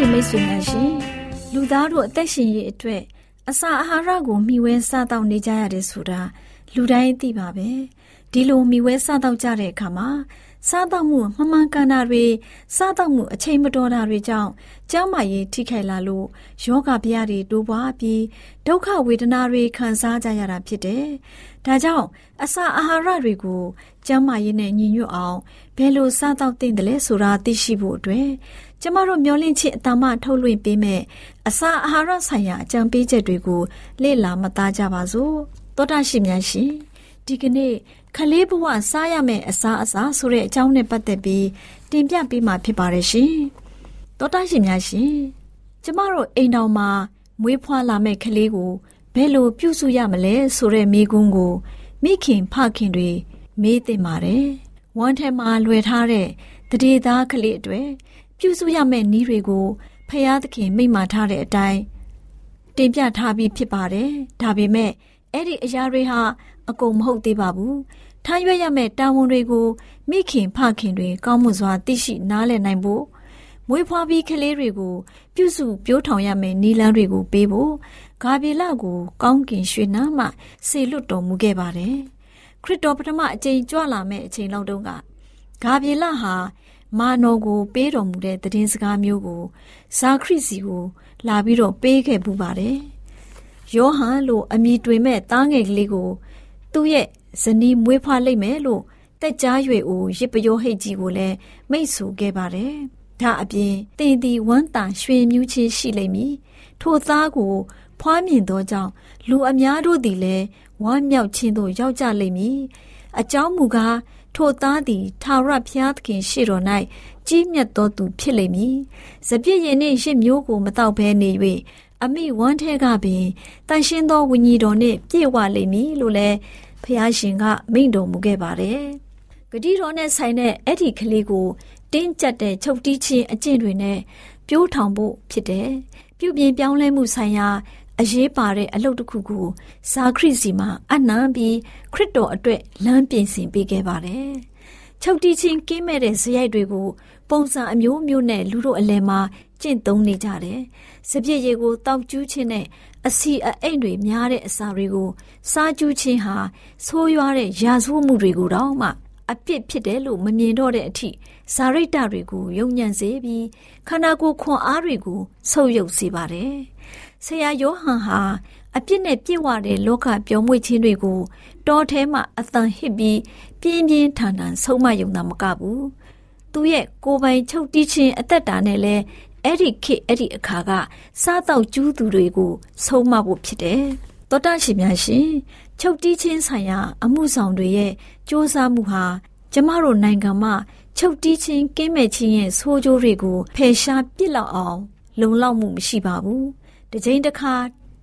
ရှင်မိတ်ဆွေများရှင်လူသားတို့အသက်ရှင်ရေးအတွက်အစာအာဟာရကိုမျှဝဲစားတောက်နေကြရတယ်ဆိုတာလူတိုင်းသိပါပဲဒီလိုမျှဝဲစားတောက်ကြတဲ့အခါမှာ စားတောက်မှုမမှန်ကန်တာတွေစားတောက်မှုအချိန်မတော်တာတွေကြောင့်ကျန်းမာရေးထိခိုက်လာလို့ယောဂဗျာတွေတိုးပွားပြီးဒုက္ခဝေဒနာတွေခံစားကြရတာဖြစ်တယ်။ဒါကြောင့်အစာအာဟာရတွေကိုကျန်းမာရေးနဲ့ညီညွတ်အောင်ဘယ်လိုစားတောက်သင့်တယ်လဲဆိုတာသိရှိဖို့အတွက်ကျမတို့မျှဝင့်ချစ်အတမထုတ်လွှင့်ပေးမဲ့အစာအာဟာရဆိုင်ရာအကြံပေးချက်တွေကိုလေ့လာမသားကြပါစို့သောတာရှင်များရှင်ဒီကနေ့ ခလေးဘဝစားရမယ့်အစာအစာဆိုတဲ့အကြောင်းနဲ့ပတ်သက်ပြီးတင်ပြပေးမှာဖြစ်ပါတယ်ရှင်သောတာရှင်များရှင်ကျမတို့အိမ်တော်မှာမွေးဖွားလာမယ့်ကလေးကိုဘယ်လိုပြုစုရမလဲဆိုတဲ့မိကွန်းကိုမိခင်ဖခင်တွေမေးသင့်ပါတယ်ဝမ်းထဲမှာလွယ်ထားတဲ့တရေသားကလေးအတွေ့ပြုစုရမယ့်နည်းတွေကိုဖျားသခင်မိန့်မာထားတဲ့အတိုင်းတင်ပြထားပြီးဖြစ်ပါတယ်။ဒါပေမဲ့အဲ့ဒီအရာတွေဟာအကုန်မဟုတ်သေးပါဘူး။ ထားရွက်ရမယ့်တာဝန်တွေကိုမိခင်ဖခင်တွေကောင်းမွန်စွာသိရှိနားလည်နိုင်ဖို့မွေးဖွားပြီးကလေးတွေကို ပြုစုပြိုးထောင်ရမယ့်နည်းလမ်းတွေကိုပေးဖို့ဂါဘေလကိုကောင်းကင်ရွှေနားမှဆေလွတ်တော်မူခဲ့ပါတယ်။ခရစ်တော်ပထမအကြိမ်ကြွလာမယ့်အချိန်လောက်တုန်းကဂါဘေလဟာမာနော်ကို ပေးတော်မူတဲ့သတင်းစကားမျိုးကိုဇာခရစ်စီကို လာပြီးတော့ပေးခဲ့ပူပါတယ်။ယောဟန်လို့အမည်တွင်မဲ့သားငယ်ကလေးကို သူ့ရဲ့ ဇနီးမွေးဖွားလိုက်မယ်လို့တက်ကြား၍အိုရစ်ပယောဟိတ်ကြီးကိုလည်းမိတ်ဆိုခဲ့ပါတယ်။ဒါအပြင်တင်ဒီဝမ်းတာရွှင်မြူးချင်းရှိလိမ့်မည်။ထိုသားကိုဖွားမြင်သောကြောင့်လူအများတို့သည်လည်းဝမ်းမြောက်ခြင်းသို့ရောက်ကြလိမ့်မည်။အကြောင်းမူကားထိုသားသည်ထာဝရဘုရားသခင်ရှေ့တော်၌ကြီးမြတ်သောသူဖြစ်လိမ့်မည်။စပြည့်ရင်နှင့်ရစ်မျိုးကိုမတော့ဘဲနေ၍အမိဝမ်းထဲကပင်တန်ရှင်းသောဝိညာဉ်တော်နှင့်ပြည့်ဝလိမ့်မည်လို့လည်း ဘုရားရှင်ကမိန့်တော်မူခဲ့ပါတယ်။ဂတိတော်နဲ့ဆိုင်တဲ့အဲ့ဒီကလေးကိုတင်းကျပ်တဲ့ချုပ်တီးခြင်းအကျင့်တွေနဲ့ပြိုးထောင်ဖို့ဖြစ်တယ်။ပြုပြင်ပြောင်းလဲမှုဆိုင်ရာအရေးပါတဲ့အလုပ်တစ်ခုကိုဇာခရစ်စီမှာအနံပြီးခရစ်တော်အတွက်လမ်းပြင်ဆင်ပေးခဲ့ပါတယ်။ချုပ်တီးချင်းကင်းမဲ့တဲ့ဇယိုက်တွေကိုပုံစံအမျိုးမျိုးနဲ့လူတို့အလယ်မှာ ကျင့်သုံးနေကြတယ်။စပြည့်ရည်ကိုတောက်ကျူးခြင်းနဲ့အစီအအိမ်တွေများတဲ့အစာတွေကိုစားကျူးခြင်းဟာဆိုးရွားတဲ့ရာဇဝတ်မှုတွေကိုတော့မှအပြစ်ဖြစ်တယ်လို့မမြင်တော့တဲ့အထိဇာရိတ္တတွေကိုယုံညံ့စေပြီးခန္ဓာကိုယ်ခွန်အားတွေကိုဆုပ်ယုပ်စေပါတယ်။ဆရာယောဟန်ဟာအပြစ်နဲ့ပြည့်ဝတဲ့လောကပြောင်းမွေ့ခြင်းတွေကိုတောထဲမှာအသံဟစ်ပြီးပြင်းပြင်းထန်ထန်ဆုံးမယုံတာမကဘူး။သူရဲ့ကိုယ်ပိုင်ချုပ်တီးခြင်းအသက်တာနဲ့လဲ အဲ့ဒီခေတ်အဲ့ဒီအခါကစားတော့ကျူးသူတွေကိုဆုံးမဖို့ဖြစ်တယ်။သောတာရှင်များရှင်ချုပ်တီးချင်းဆိုင်ရာ အမှုဆောင်တွေရဲ့စ조사မှုဟာကျမတို့နိုင်ငံမှာချုပ်တီးခြင်းကင်းမဲ့ခြင်းရဲ့ဆိုးကျိုးတွေကိုဖယ်ရှားပစ်လောက်အောင် လုံလောက်မှုမရှိပါဘူး။တစ်ချိန်တစ်ခါ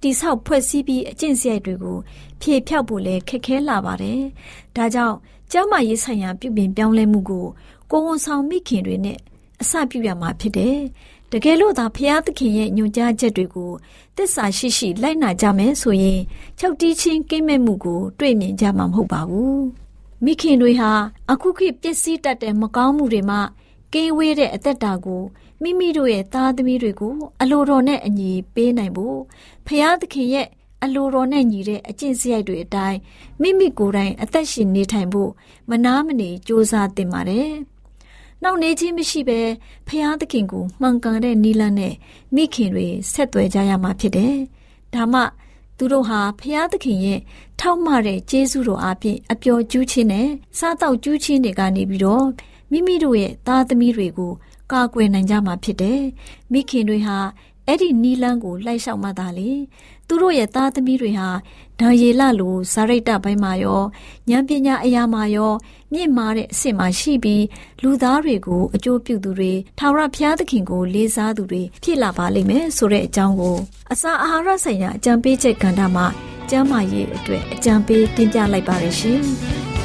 တိဆောက်ဖွဲ့စည်းပြီးအကျင့်စရိုက်တွေကိုဖြေဖြောက်ဖို့လည်းခက်ခဲလာပါတယ်။ဒါကြောင့်ကျမရေးဆိုင်ရာပြုပြင်ပြောင်းလဲမှုကိုကိုဝန်ဆောင်မိခင်တွေနဲ့အစပြုရမှာဖြစ်တယ်။ တကယ်လို့သာဖျားသခင်ရဲ့ညွှန်ကြားချက်တွေကိုတစ္ဆာရှိရှိလိုက်နာကြမယ်ဆိုရင်ချုပ်တီးချင်းကိမ့်မဲ့မှုကို တွေ့မြင်ကြမှာမဟုတ်ပါဘူး။မိခင်တွေဟာအခုခေတ်ပျက်စီးတတ်တဲ့မကောင်းမှုတွေမှကင်းဝေးတဲ့အသက်တာကိုမိမိတို့ရဲ့သားသမီးတွေကို အလိုတော်နဲ့အညီပေးနိုင်ဖို့ဖျားသခင်ရဲ့အလိုတော်နဲ့ညီတဲ့အကျင့်စရိုက်တွေအတိုင်းမိမိကိုယ်တိုင်အသက်ရှင်နေထိုင်ဖို့မနာမနေကြိုးစားသင့်ပါတယ်။ နောက်နေခြင်းမရှိဘဲဖျားသခင်ကိုမှန်ကန်တဲ့နီလန်းနဲ့မိခင်တွေဆက်သွယ်ကြရမှာဖြစ်တယ်။ဒါမှသူတို့ဟာဖျားသခင်ရဲ့ထောက်မတဲ့ကျေးဇူးတော်အပြင်အပျော်ကျူးခြင်းနဲ့စားတော့ကျူးခြင်းတွေကနေပြီးတော့မိမိတို့ရဲ့သားသမီးတွေကိုကာကွယ်နိုင်ကြမှာဖြစ်တယ်။မိခင်တွေဟာ အဲ့ဒီနီလန်းကိုလိုက်လျှောက်မှသာလေသူတို့ရဲ့သားသမီးတွေဟာဒါယေလလိုဇာရိတဘိုင်းမှာရောဉာဏ်ပညာအရာမှာရော မြင့်မားတဲ့အဆင့်မှာရှိပြီးလူသားတွေကိုအကျိုးပြုသူတွေထာဝရဘုရားသခင်ကိုလေးစားသူတွေဖြစ်လာပါလိမ့်မယ်ဆိုတဲ့အကြောင်းကိုအစာအာဟာရဆိုင်ရာအကြံပေးချက်ကဏ္ဍမှာကျမ်းမာရေးအတွက်အကြံပေးတင်ပြလိုက်ပါရရှင်။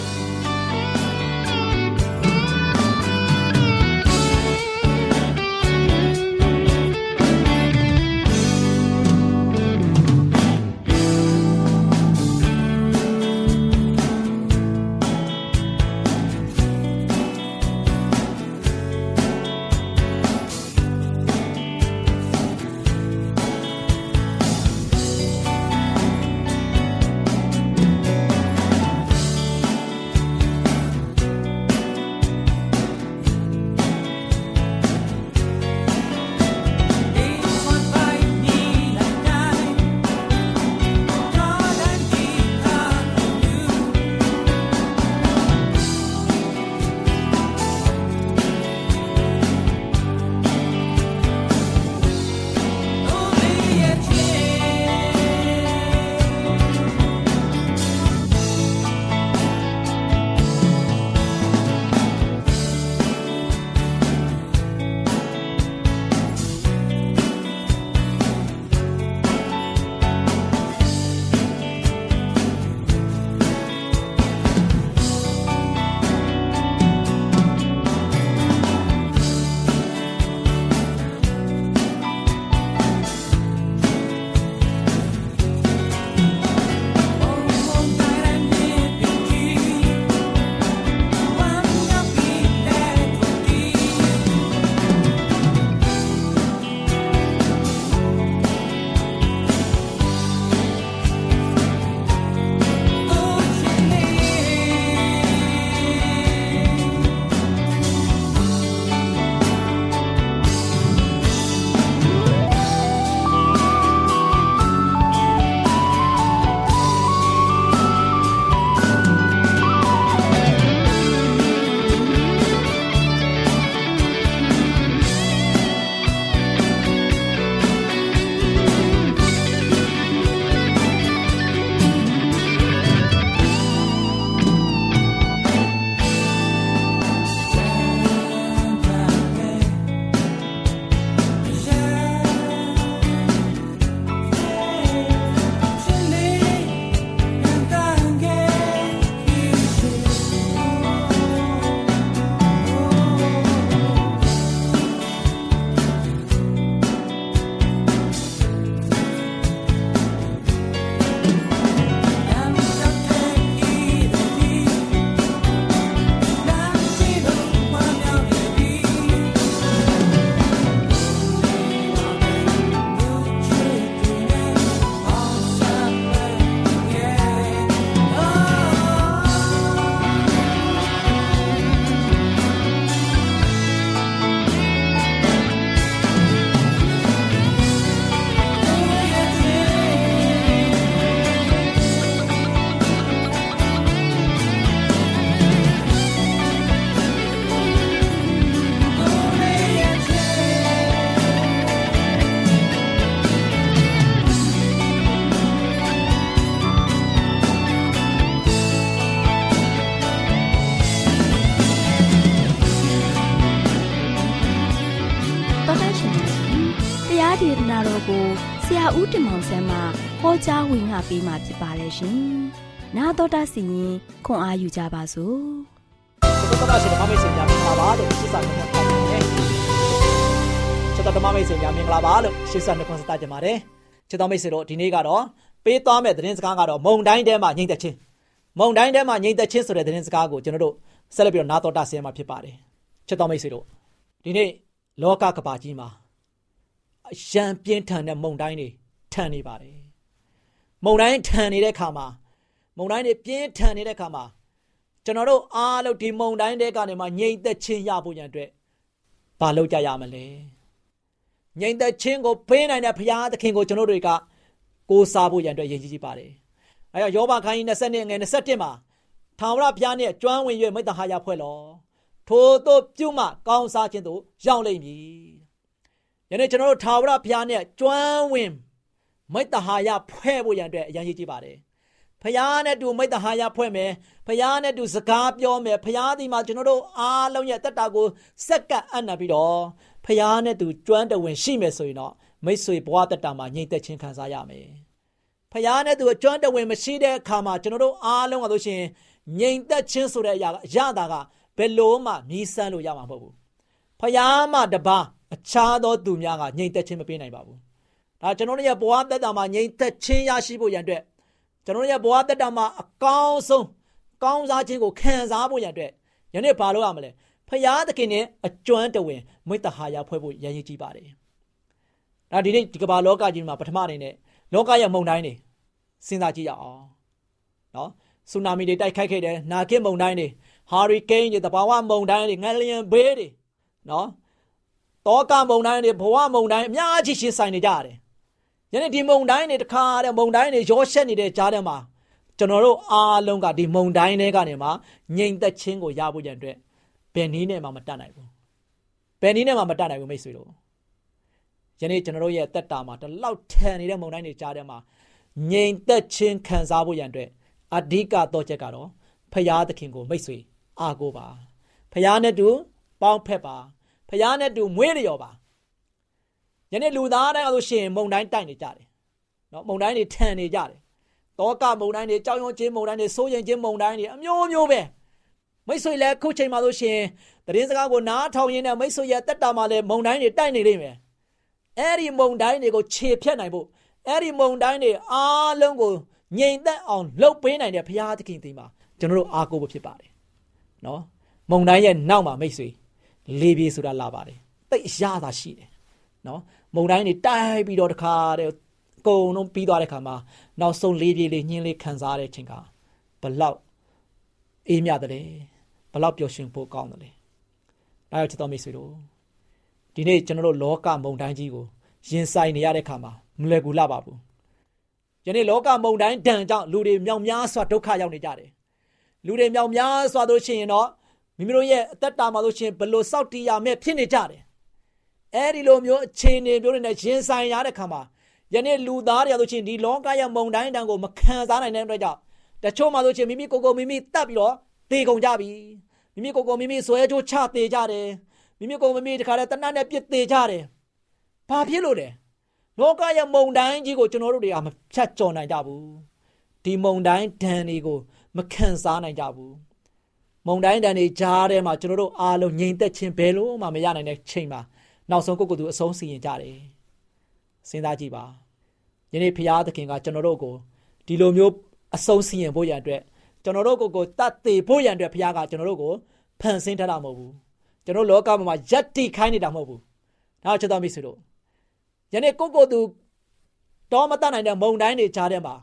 ဦးတင်မောင်ဆန်းမှဟောကြားဝင်ငါပေးมาဖြစ်ပါတယ်ရှင်။နာတော်တာစီရင်ခွန်အားယူကြပါစို့။သောတာရှင်ဓမ္မမိတ်ဆွေများမင်္ဂလာပါလို့ရှင်းစာနှုတ်ခွန်းဆက်ပါတယ်။သောတာဓမ္မမိတ်ဆွေများမင်္ဂလာပါလို့ရှင်းစာနှုတ်ခွန်းဆက်ကြပါတယ်။ချစ်တော်မိတ်ဆွေတို့ဒီနေ့ကတော့ပေးသွားမဲ့သတင်းစကားကတော့မုံတိုင်းထဲမှာငြိမ့်သက်ခြင်းမုံတိုင်းထဲမှာငြိမ့်သက်ခြင်းဆိုတဲ့သတင်းစကားကိုကျွန်တော်တို့ဆက်လက်ပြီးတော့နာတော်တာဆင်းမှာဖြစ်ပါတယ်။ချစ်တော်မိတ်ဆွေတို့ဒီနေ့လောကကဘာကြီးမှာအရန်ပြင်းထန်တဲ့မုံတိုင်းတွေ ထန်နေပါတယ်မုံတိုင်းထန်နေတဲ့ခါမှာမုံတိုင်းတွေပြင်းထန်နေတဲ့ခါမှာကျွန်တော်တို့အားလုံးဒီမုံတိုင်းတွေကနေမှငြိမ်သက်ခြင်းရဖို့ရန်အတွက်ဘာလုပ်ကြရမလဲငြိမ်သက်ခြင်းကိုပေးနိုင်တဲ့ဘုရားသခင်ကိုကျွန်တော်တွေကကိုးစားဖို့ရန်အတွက်ရည်ကြီးပါတယ်အဲတော့ယောဘခန်းကြီး20နဲ့ငယ်21မှာထာဝရဘုရားနဲ့ကျွမ်းဝင်၍မိတ္တဟာယဖွဲ့လောထိုသို့ပြုမှကောင်းစားခြင်းသို့ရောက်လိမ့်မည်ယနေ့ကျွန်တော်တို့ထာဝရဘုရားနဲ့ကျွမ်းဝင် မိတ္တဟာယဖွဲ့ဖို့ရန်အတွက်အရင်ကြီးကြည့်ပါတယ်ဖယားနဲ့တူမိတ္တဟာယဖွဲ့မယ်ဖယားနဲ့တူစကားပြောမယ်ဖယားဒီမှာကျွန်တော်တို့အားလုံးရဲ့တက်တာကိုစက္ကပ်အံ့နာပြီးတော့ဖယားနဲ့တူကျွမ်းတဝင်ရှိမယ်ဆိုရင်တော့မိတ်ဆွေဘဝတက်တာမှာငြိမ်သက်ခြင်းခံစားရမယ်ဖယားနဲ့တူကျွမ်းတဝင်မရှိတဲ့အခါမှာကျွန်တော်တို့အားလုံးကဆိုရှင်ငြိမ်သက်ခြင်းဆိုတဲ့အရာအရတာကဘယ်လို့မှမြည်ဆန်းလို့ရမှာမဟုတ်ဘူးဖယားမှတပါအခြားသောသူများကငြိမ်သက်ခြင်းမပေးနိုင်ပါဘူး ဒါကျွန်တော်တို့ရဲ့ဘဝတက်တာမှာငြိမ်သက်ခြင်းရရှိဖို့ရန်အတွက်ကျွန်တော်တို့ရဲ့ဘဝတက်တာမှာအကောင်းဆုံးကောင်းစားခြင်းကိုခံစားဖို့ရန်အတွက်ယနေ့ဘာလုပ်ရမလဲဖယားသခင်နဲ့အကျွမ်းတဝင်မိတ္တဟာယဖွဲ့ဖို့ရည်ရည်ကြည့်ပါတယ်ဒါဒီနေ့ဒီကမ္ဘာလောကကြီးမှာပထမအနေနဲ့လောကရဲ့မုန်တိုင်းတွေစဉ်းစားကြည့်ရအောင်နော်ဆူနာမီတွေတိုက်ခိုက်ခဲ့တယ်နာဂစ်မုန်တိုင်းတွေဟာရီကိန်းတွေတဘာဝမုန်တိုင်းတွေငလျင်ဘေးတွေနော်တောကမုန်တိုင်းတွေဘဝမုန်တိုင်းအများကြီးရှင်းဆိုင်နေကြတယ် ယနေ့ဒီမုန်တိုင်းတွေတခါတဲ့မုန်တိုင်းတွေရောရှက်နေတဲ့ကြားထဲမှာကျွန်တော်တို့အားလုံးကဒီမုန်တိုင်းတွေကနေမှငြိမ်သက်ခြင်းကိုရဖို့ကြံအတွက်ဘယ်နည်းနဲ့မှမတတ်နိုင်ဘူးဘယ်နည်းနဲ့မှမတတ်နိုင်ဘူးမိတ်ဆွေတို့ယနေ့ကျွန်တော်တို့ရဲ့တက်တာမှာတလောက်ထန်နေတဲ့မုန်တိုင်းတွေကြားထဲမှာငြိမ်သက်ခြင်းခံစားဖို့ရန်အတွက်အဓိကတော့ချက်ကတော့ဖရာသခင်ကိုမိတ်ဆွေအားကိုးပါဖရာနဲ့တူပေါင်းဖက်ပါဖရာနဲ့တူမွေးလျော်ပါ ယနေ့လူသားတိုင်းဆိုရှင်မုံတိုင်းတိုက်နေကြတယ်နော်မုံတိုင်းတွေထန်နေကြတယ်တောကမုံတိုင်းတွေကြောင်ရုံချင်းမုံတိုင်းတွေစိုးရင်ချင်းမုံတိုင်းတွေအမျိုးမျိုးပဲမိတ်ဆွေလည်းခုချိန်မှာဆိုရှင်တရင်စကားကိုနားထောင်ရင်းနဲ့မိတ်ဆွေရဲ့တက်တာမှာလည်းမုံတိုင်းတွေတိုက်နေလိမ့်မယ်အဲ့ဒီမုံတိုင်းတွေကိုခြေဖြတ်နိုင်ဖို့အဲ့ဒီမုံတိုင်းတွေအားလုံးကိုငြိမ်သက်အောင်လှုပ်ပေးနိုင်တဲ့ဘုရားသခင်ဒီမှာကျွန်တော်တို့အားကိုးဖို့ဖြစ်ပါတယ်နော်မုံတိုင်းရဲ့နောက်မှာမိတ်ဆွေလေပြေဆိုတာလာပါတယ်တိတ်ရတာရှိတယ်နော် မုံတိုင်းတွေတိုက်ပြီးတော့တခါတဲ့ကုံလုံးပြီးသွားတဲ့ခါမှာနောက်ဆုံးလေးပြေးလေးညင်းလေးခံစားရတဲ့ချိန်ကဘလောက်အေးမြတယ်ဘလောက်ပျော်ရွှင်ဖို့ကောင်းတယ်အဲဒါချစ်တော်မိတ်ဆွေတို့ဒီနေ့ကျွန်တော်တို့လောကမုံတိုင်းကြီးကိုရင်ဆိုင်နေရတဲ့ခါမှာမလွယ်ကူလာပါဘူးယနေ့လောကမုံတိုင်းဒဏ်ကြောင့်လူတွေမြောင်များစွာဒုက္ခရောက်နေကြတယ်လူတွေမြောင်များစွာတို့ရှိရင်တော့မိမိတို့ရဲ့အသက်တာမှာလို့ရှိရင်ဘလို့စောက်တီးရမဲ့ဖြစ်နေကြတယ် အဲဒီလိုမျိုးအခြေအနေမျိုးတွေနဲ့ရင်ဆိုင်ရတဲ့ခါမှာယနေ့လူသားတွေဆိုချင်းဒီလောကရဲ့မုံတိုင်းတန်းကိုမခံစားနိုင်တဲ့အတွက်ကြောင့်တချို့မှဆိုချင်းမိမိကိုယ်ကိုမိမိတတ်ပြီးတော့တေကုန်ကြပြီမိမိကိုယ်ကိုမိမိဆွဲကြိုးချတေကြတယ်မိမိကိုယ်မိမိတခါတည်းတနတ်နဲ့ပြစ်တေကြတယ်ဘာဖြစ်လို့လဲလောကရဲ့မုံတိုင်းကြီးကိုကျွန်တော်တို့တွေကမဖြတ်ကျော်နိုင်ကြဘူးဒီမုံတိုင်းဒဏ်တွေကိုမခံစားနိုင်ကြဘူးမုံတိုင်းဒဏ်တွေကြားထဲမှာကျွန်တော်တို့အားလုံးငြိမ်သက်ခြင်းဘယ်လို့မှမရနိုင်တဲ့ချိန်မှာ နောက်ဆုံးကိုယ့်ကိုယ်သူအဆုံးစီရင်ကြတယ်စဉ်းစားကြည့်ပါယနေ့ဖရာသခင်ကကျွန်တော်တို့ကိုဒီလိုမျိုးအဆုံးစီရင်ဖို့ရန်အတွက်ကျွန်တော်တို့ကိုကိုတတ်သေးဖို့ရန်အတွက်ဖရာကကျွန်တော်တို့ကိုဖန်ဆင်းထားတာမဟုတ်ဘူးကျွန်တော်လောကမှာယက်တိခိုင်းနေတာမဟုတ်ဘူးဒါချက်တော်မိတ်ဆွေတို့ယနေ့ကိုကိုသူတောမတတ်နိုင်တဲ့မုံတိုင်းတွေကြားထဲမှာ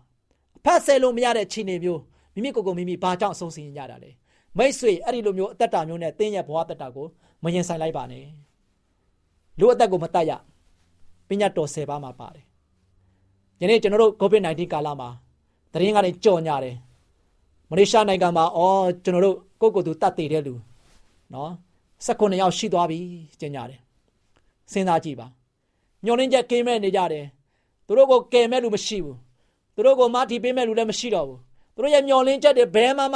အဖက်ဆဲလို့မရတဲ့ခြေနေမျိုးမိမိကိုကိုမိမိဘာကြောင့်အဆုံးစီရင်ကြတာလဲမိတ်ဆွေအဲ့ဒီလိုမျိုးအသက်တာမျိုးနဲ့တင်းရဲ့ဘဝအသက်တာကိုမရင်ဆိုင်လိုက်ပါနဲ့ လူအသက်ကိုမတတ်ရပညာတော်10ပါးမှာပါတယ်ယနေ့ကျွန်တော်တို့ COVID-19 ကာလမှာတရင်ကနေကြော်ညာတယ်မလေးရှားနိုင်ငံမှာအော်ကျွန်တော်တို့ကိုကိုသူတတ်သေးတဲ့လူနော်19ယောက်ရှိသွားပြီကျင်ညာတယ်စဉ်းစားကြည့်ပါညှော်နှင်းချက်ကင်းမဲ့နေကြတယ်သူတို့ကိုကယ်မဲ့လူမရှိဘူးသူတို့ကိုမထီပေးမဲ့လူလည်းမရှိတော့ဘူးသူတို့ရဲ့ညှော်နှင်းချက်တွေဘယ်မှမ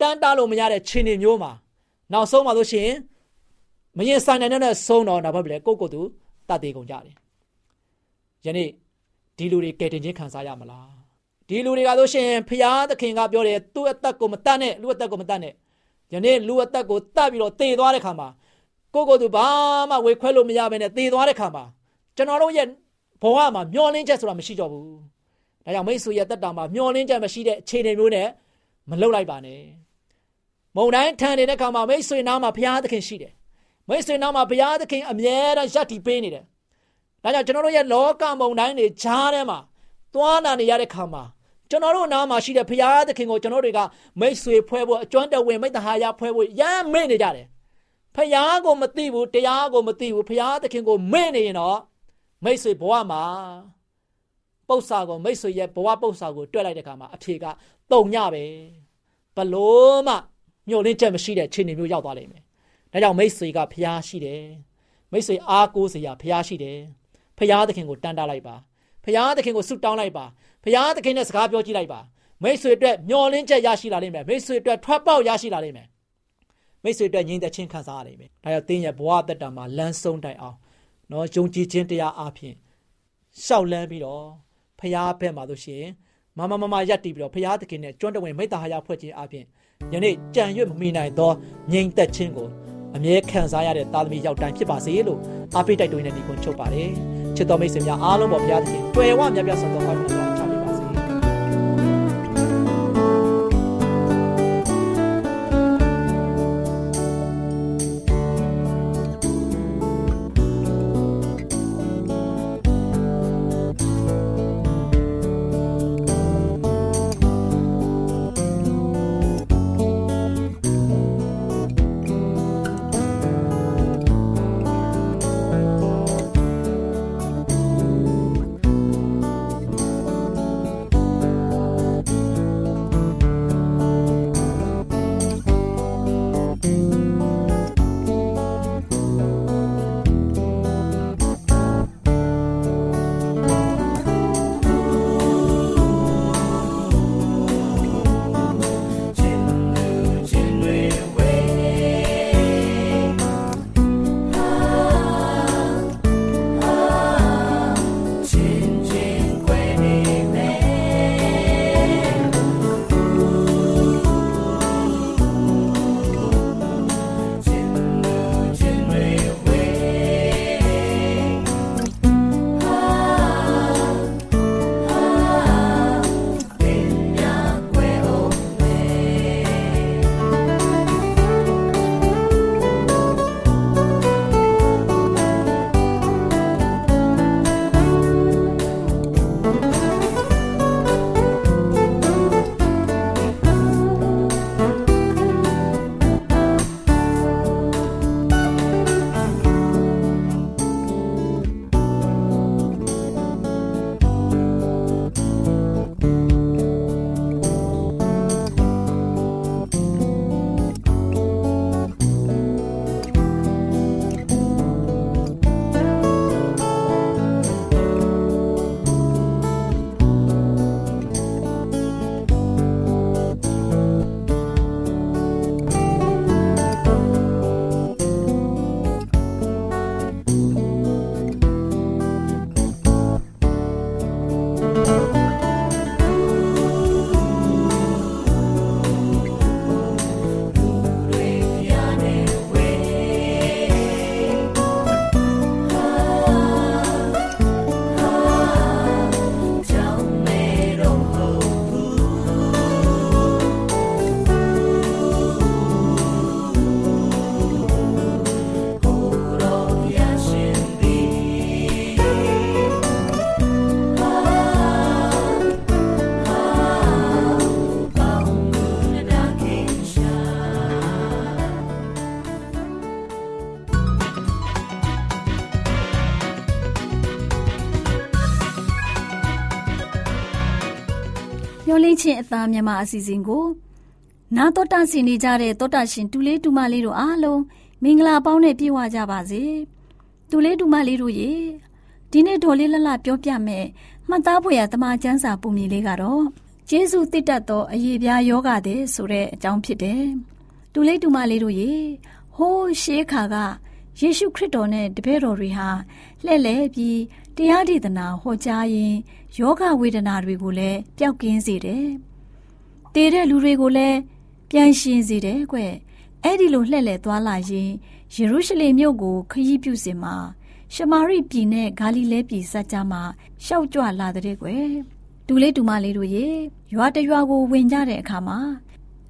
တန်းတားလို့မရတဲ့ခြေနေမျိုးမှာနောက်ဆုံးမှာဆိုရှင် မရင်ဆိုင်နိုင်တဲ့ဆုံးတော့နောက်ဘက်လည်းကိုကိုသူတတ်သေးကုန်ကြတယ်ယနေ့ဒီလူတွေကယ်တင်ခြင်းခံစားရမလားဒီလူတွေကဆိုရှင်ဖရာသခင်ကပြောတယ်သူ့အသက်ကိုမတတ်နဲ့လူအသက်ကိုမတတ်နဲ့ယနေ့လူအသက်ကိုတတ်ပြီးတော့တေသွားတဲ့ခါမှာကိုကိုသူဘာမှဝေခွဲလို့မရဘဲနဲ့တေသွားတဲ့ခါမှာကျွန်တော်တို့ရဲ့ဘဝမှာမျောလင်းချက်ဆိုတာမရှိတော့ဘူးဒါကြောင့်မိတ်ဆွေရဲ့တက်တာမှာမျောလင်းချက်မရှိတဲ့အခြေအနေမျိုးနဲ့မလှုပ်လိုက်ပါနဲ့မုံတိုင်းထန်နေတဲ့ခါမှာမိတ်ဆွေနားမှာဘုရားသခင်ရှိတယ် မိတ်ဆွေနားမှာဘုရားသခင်အမြဲတမ်းရပ်တည်ပေးနေတယ်ဒါကြောင့်ကျွန်တော်တို့ရဲ့လောကမုံတိုင်းတွေဂျားထဲမှာသွားလာနေရတဲ့ခါမှာကျွန်တော်တို့နားမှာရှိတဲ့ဘုရားသခင်ကိုကျွန်တော်တွေကမိတ်ဆွေဖွဲ့ဖို့အကျွမ်းတဝင်မိတ္တဟာယဖွဲ့ဖို့ရမ်းမေ့နေကြတယ်ဖျားကိုမသိဘူးတရားကိုမသိဘူးဖျားသခင်ကိုမေ့နေရင်တော့မိတ်ဆွေဘဝမှာပု္ပ္ပာကိုမိတ်ဆွေရဲ့ဘဝပု္ပ္ပာကိုတွက်လိုက်တဲ့အခါမှာအဖြေကတုံညပဲဘလို့မှမျှော်လင့်ချက်မရှိတဲ့ခြေနေမျိုးရောက်သွားလိမ့်မယ်။ ဒါကြောင့်မိတ်ဆွေကဖျားရှိတယ်။မိတ်ဆွေအားကိုးစရာဖျားရှိတယ်။ဖျားသခင်ကိုတန်တားလိုက်ပါ။ဖျားသခင်ကိုဆုတောင်းလိုက်ပါ။ဖျားသခင်နဲ့စကားပြောကြည့်လိုက်ပါ။မိတ်ဆွေအတွက်မျှော်လင့်ချက်ရရှိလာလိမ့်မယ်။မိတ်ဆွေအတွက်ထွက်ပေါက်ရရှိလာလိမ့်မယ်။မိတ်ဆွေအတွက်ငြိမ်သက်ခြင်းခံစားရလိမ့်မယ်။ဒါကြောင့်တင်းရဲ့ဘဝတက်တာမှာလမ်းဆုံးတိုင်အောင်နော်ယုံကြည်ခြင်းတရားအပြင်ရှောက်လန်းပြီးတော့ဖျားဘက်မှာလို့ရှိရင်မမမမရက်တည်ပြီးတော့ဖျားသခင်နဲ့ကျွမ်းတဝင်မိတ္တဟာယဖွဲ့ခြင်းအပြင်ယနေ့ကြံရွတ်မမိနိုင်သောငြိမ်သက်ခြင်းကို အမြဲခံစားရတဲ့သားသမီးရောက်တိုင်းဖြစ်ပါစေလို့အားပေးတိုက်တွန်းတဲ့ဒီကွန်ချုပ်ပါတယ်ချစ်တော်မိတ်ဆွေများအားလုံးပေါ်ဘုရားသခင်တွေ့ဝမြတ်ပြတ်ဆံတော်ပါ လို့ချင်းအသားမြန်မာအစီအစဉ်ကို နာတော်တာဆင်နေကြတဲ့တောတာရှင်တူလေးတူမလေးတို့အားလုံးမင်္ဂလာပေါင်းနဲ့ပြည့်ဝကြပါစေတူလေးတူမလေးတို့ရေဒီနေ့ဒေါ်လေးလလပြောပြမယ်မှတ်သားဖွယ်ရတမချန်းစာပုံမြင်လေးကတော့ကျေးဇူးတည်တတ်သောအရေးပြားယောဂတဲ့ဆိုတဲ့အကြောင်းဖြစ်တယ်တူလေးတူမလေးတို့ရေဟိုးရှေးခါကယေရှုခရစ်တော်နဲ့တပည့်တော်တွေဟာလှဲ့လဲပြီးတရားဒေသနာဟောကြားရင် ယောဂဝေဒနာတွေကိုလည်းပျောက်ကင်းစေတယ်။တည်တဲ့လူတွေကိုလည်းပြန်ရှင်စေတယ်ကွ။အဲ့ဒီလိုလှည့်လည်သွားလာရင်ယေရုရှလင်မြို့ကိုခရီးပြုစင်မှာရှမာရိပြည်နဲ့ဂါလိလဲပြည်စัจ जा မှာရှောက်ကြွလာတဲ့ကွယ်။တူလေးတူမလေးတို့ရေရွာတရွာကိုဝင်ကြတဲ့အခါမှာ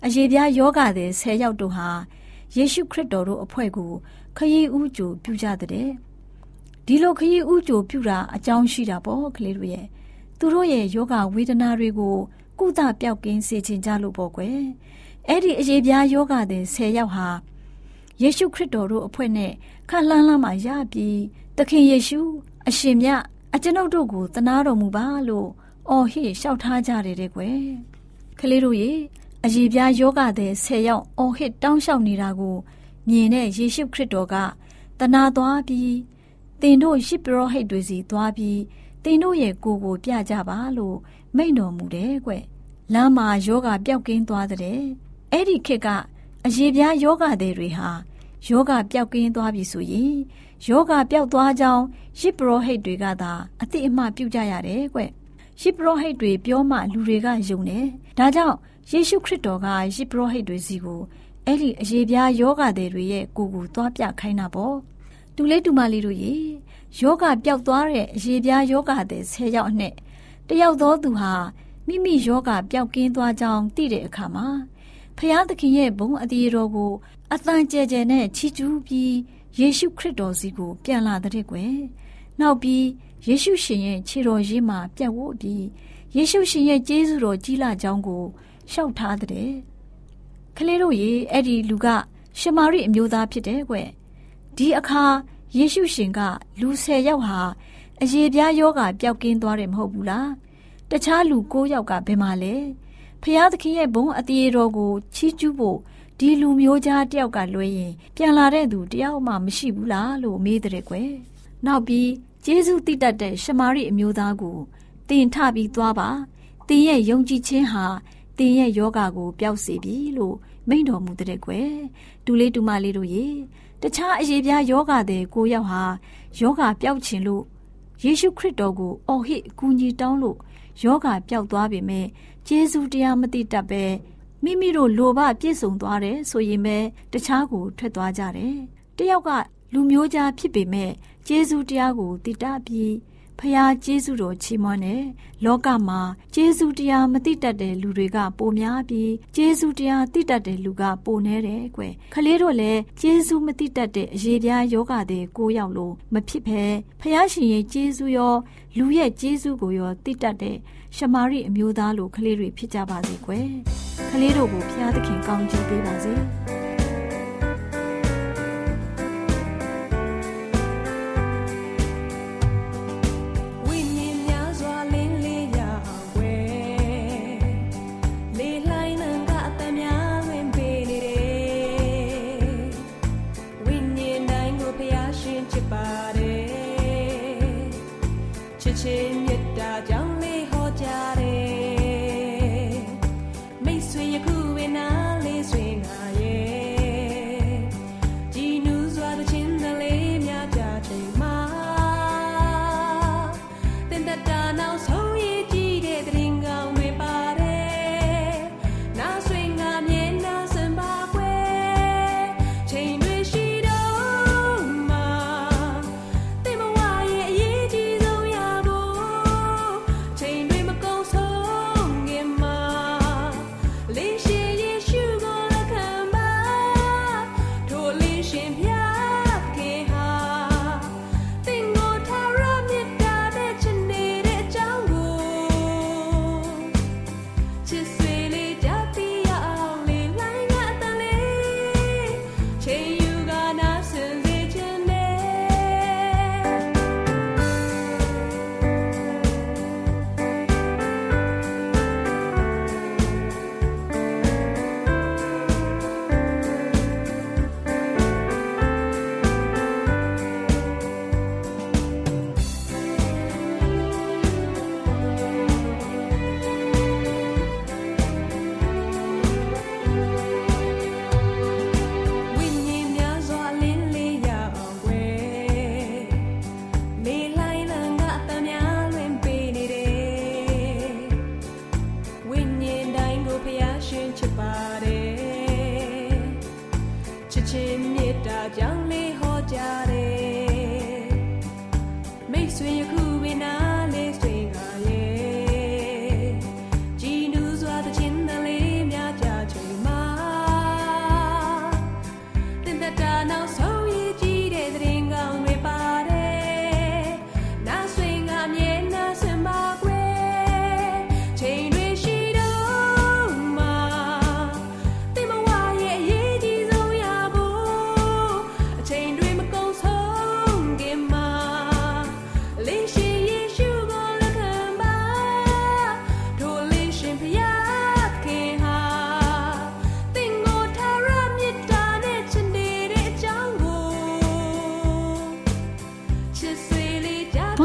အယေပြားယောဂတဲ့၁၀ယောက်တို့ဟာယေရှုခရစ်တော်တို့အဖွဲ့ကိုခရီးဥကြိုပြုကြတဲ့ဒီလိုခရီးဥကြိုပြုတာအကြောင်းရှိတာပေါ့ကလေးတို့ရဲ့ သူတို့ရဲ့ယောဂဝေဒနာတွေကိုကုသပျောက်ကင်းစေခြင်းကြလို့ပေါ့ကွယ်အဲ့ဒီအရေးပြားယောဂတဲ့10ယောက်ဟာယေရှုခရစ်တော်တို့အဖွဲ့နဲ့ခန့်လှမ်းလာမှရပြီးသခင်ယေရှုအရှင်မြတ်အကျွန်ုပ်တို့ကိုတနာတော်မူပါလို့အော်ဟစ်လျှောက်ထားကြတယ်တဲ့ကွယ်ကလေးတို့ရေအရေးပြားယောဂတဲ့10ယောက်အော်ဟစ်တောင်းလျှောက်နေတာကိုမြင်တဲ့ယေရှုခရစ်တော်ကတနာသွားပြီးတင်တို့ရှစ်ပရောဟိတ်တွေစီသွားပြီး တင်တို့ရဲ့ကိုကိုပြကြပါလို့မိန့်တော်မူတယ်ကွ။လမ်းမှာယောဂပျောက်ကင်းသွားတဲ့အဲ့ဒီခေတ်ကအရေပြားယောဂတွေတွေဟာယောဂပျောက်ကင်းသွားပြီဆိုရင်ယောဂပျောက်သွားကြောင်းရှစ်ပရောဟိတ်တွေကသာအတိအမှပြုကြရတယ်ကွ။ရှစ်ပရောဟိတ်တွေပြောမှလူတွေကယုံတယ်။ဒါကြောင့်ယေရှုခရစ်တော်ကရှစ်ပရောဟိတ်တွေစီကိုအဲ့ဒီအရေပြားယောဂတွေရဲ့ကိုကိုသွားပြခိုင်းတာပေါ့။တူလေးတူမလေးတို့ရေ ယောဂပျောက်သွားတဲ့အရေပြားယောဂတဲ့ဆယ်ယောက်အနဲ့တယောက်သောသူဟာမိမိယောဂပျောက်ကင်းသွားကြောင်းသိတဲ့အခါမှာဖျားသခင်ရဲ့ဘုံအတီတော်ကိုအသံကျဲကျဲနဲ့ချီးကျူးပြီးယေရှုခရစ်တော်စီကို ပြန်လာတဲ့ကွယ်နောက်ပြီးယေရှုရှင်ရဲ့ခြေတော်ရင်းမှာပြတ်ဝတ်ပြီးယေရှုရှင်ရဲ့ကျေးဇူးတော်ကြီးလာကြောင်းကိုရှောက်ထားတဲ့ကလေးတို့ရေအဲ့ဒီလူကရှမာရိအမျိုးသားဖြစ်တယ်ကွယ်ဒီအခါ ယေရှုရှင်ကလူ၁၀ယောက်ဟာအယေပြားယောဂပျောက်ကင်းသွားတယ်မဟုတ်ဘူးလားတခြားလူ၉ယောက်ကဘယ်မှာလဲဖျားသခင်ရဲ့ဘုံအတီးတော်ကိုချီးကျူးဖို့ဒီလူမျိုးသားတယောက်ကလွှဲရင်ပြန်လာတဲ့သူတယောက်မှမရှိဘူးလားလို့မေးတဲ့ကွယ်နောက်ပြီးဂျေဇုတိတတ်တဲ့ရှမာရိအမျိုးသားကိုတင်ထပြီးသွားပါတင်ရဲ့ယုံကြည်ခြင်းဟာတင်ရဲ့ယောဂါကိုပျောက်စေပြီလို့မိန့်တော်မူတဲ့ကွယ်ဒူလေးဒူမလေးတို့ရေ တခြားအရေးပြားယောဂတဲ့ကိုယောက်ဟာယောဂပျောက်ခြင်းလို့ယေရှုခရစ်တော်ကိုအော်ဟစ်အကူအညီတောင်းလို့ယောဂပျောက်သွားပေမဲ့ကျေးဇူးတရားမသိတတ်ပဲမိမိတို့လိုဘပြည့်စုံသွားတယ်ဆိုရင်ပဲတခြားကိုထွက်သွားကြတယ်။တယောက်ကလူမျိုးကြားဖြစ်ပေမဲ့ကျေးဇူးတရားကိုတည်တတ်ပြီး ဖះကျေးဇူးတော်ချီးမွမ်းတယ်လောကမှာကျေးဇူးတရားမသိတတ်တဲ့လူတွေကပိုများပြီးကျေးဇူးတရားသိတတ်တဲ့လူကပိုနေတယ်ကွယ်ခလေးတို့လည်းကျေးဇူးမသိတတ်တဲ့အရေးပြားယောဂတဲ့ကိုရောက်လို့မဖြစ်ဖဲဖះရှင်ရဲ့ကျေးဇူးရောလူရဲ့ကျေးဇူးကိုရောသိတတ်တဲ့ရှမာရိအမျိုးသားလိုခလေးတွေဖြစ်ကြပါစေကွယ်ခလေးတို့ကိုဖះသခင်ကောင်းချီးပေးပါစေ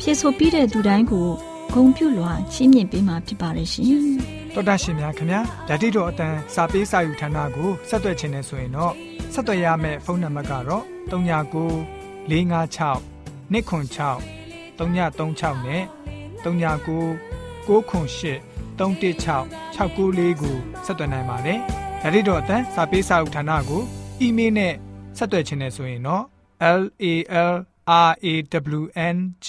ဖြည့်ဆို့ပြီးတဲ့သူတိုင်းကိုဂုံပြုလွှာချီးမြှင့်ပေးမှာဖြစ်ပါတယ်ရှင်။တော်တာရှင်များခင်ဗျာဓာတိတော်အတန်းစာပေးစာယူဌာနကိုဆက်သွယ်ခြင်းနဲ့ဆိုရင်တော့ဆက်သွယ်ရမယ့်ဖုန်းနံပါတ်ကတော့39 656 296 336နဲ့39 98 316 694ကိုဆက်သွယ်နိုင်ပါတယ်ဓာတိတော်အတန်းစာပေးစာယူဌာနကိုအီးမေးလ်နဲ့ဆက်သွယ်ခြင်းနဲ့ဆိုရင်တော့ l a l r a w n g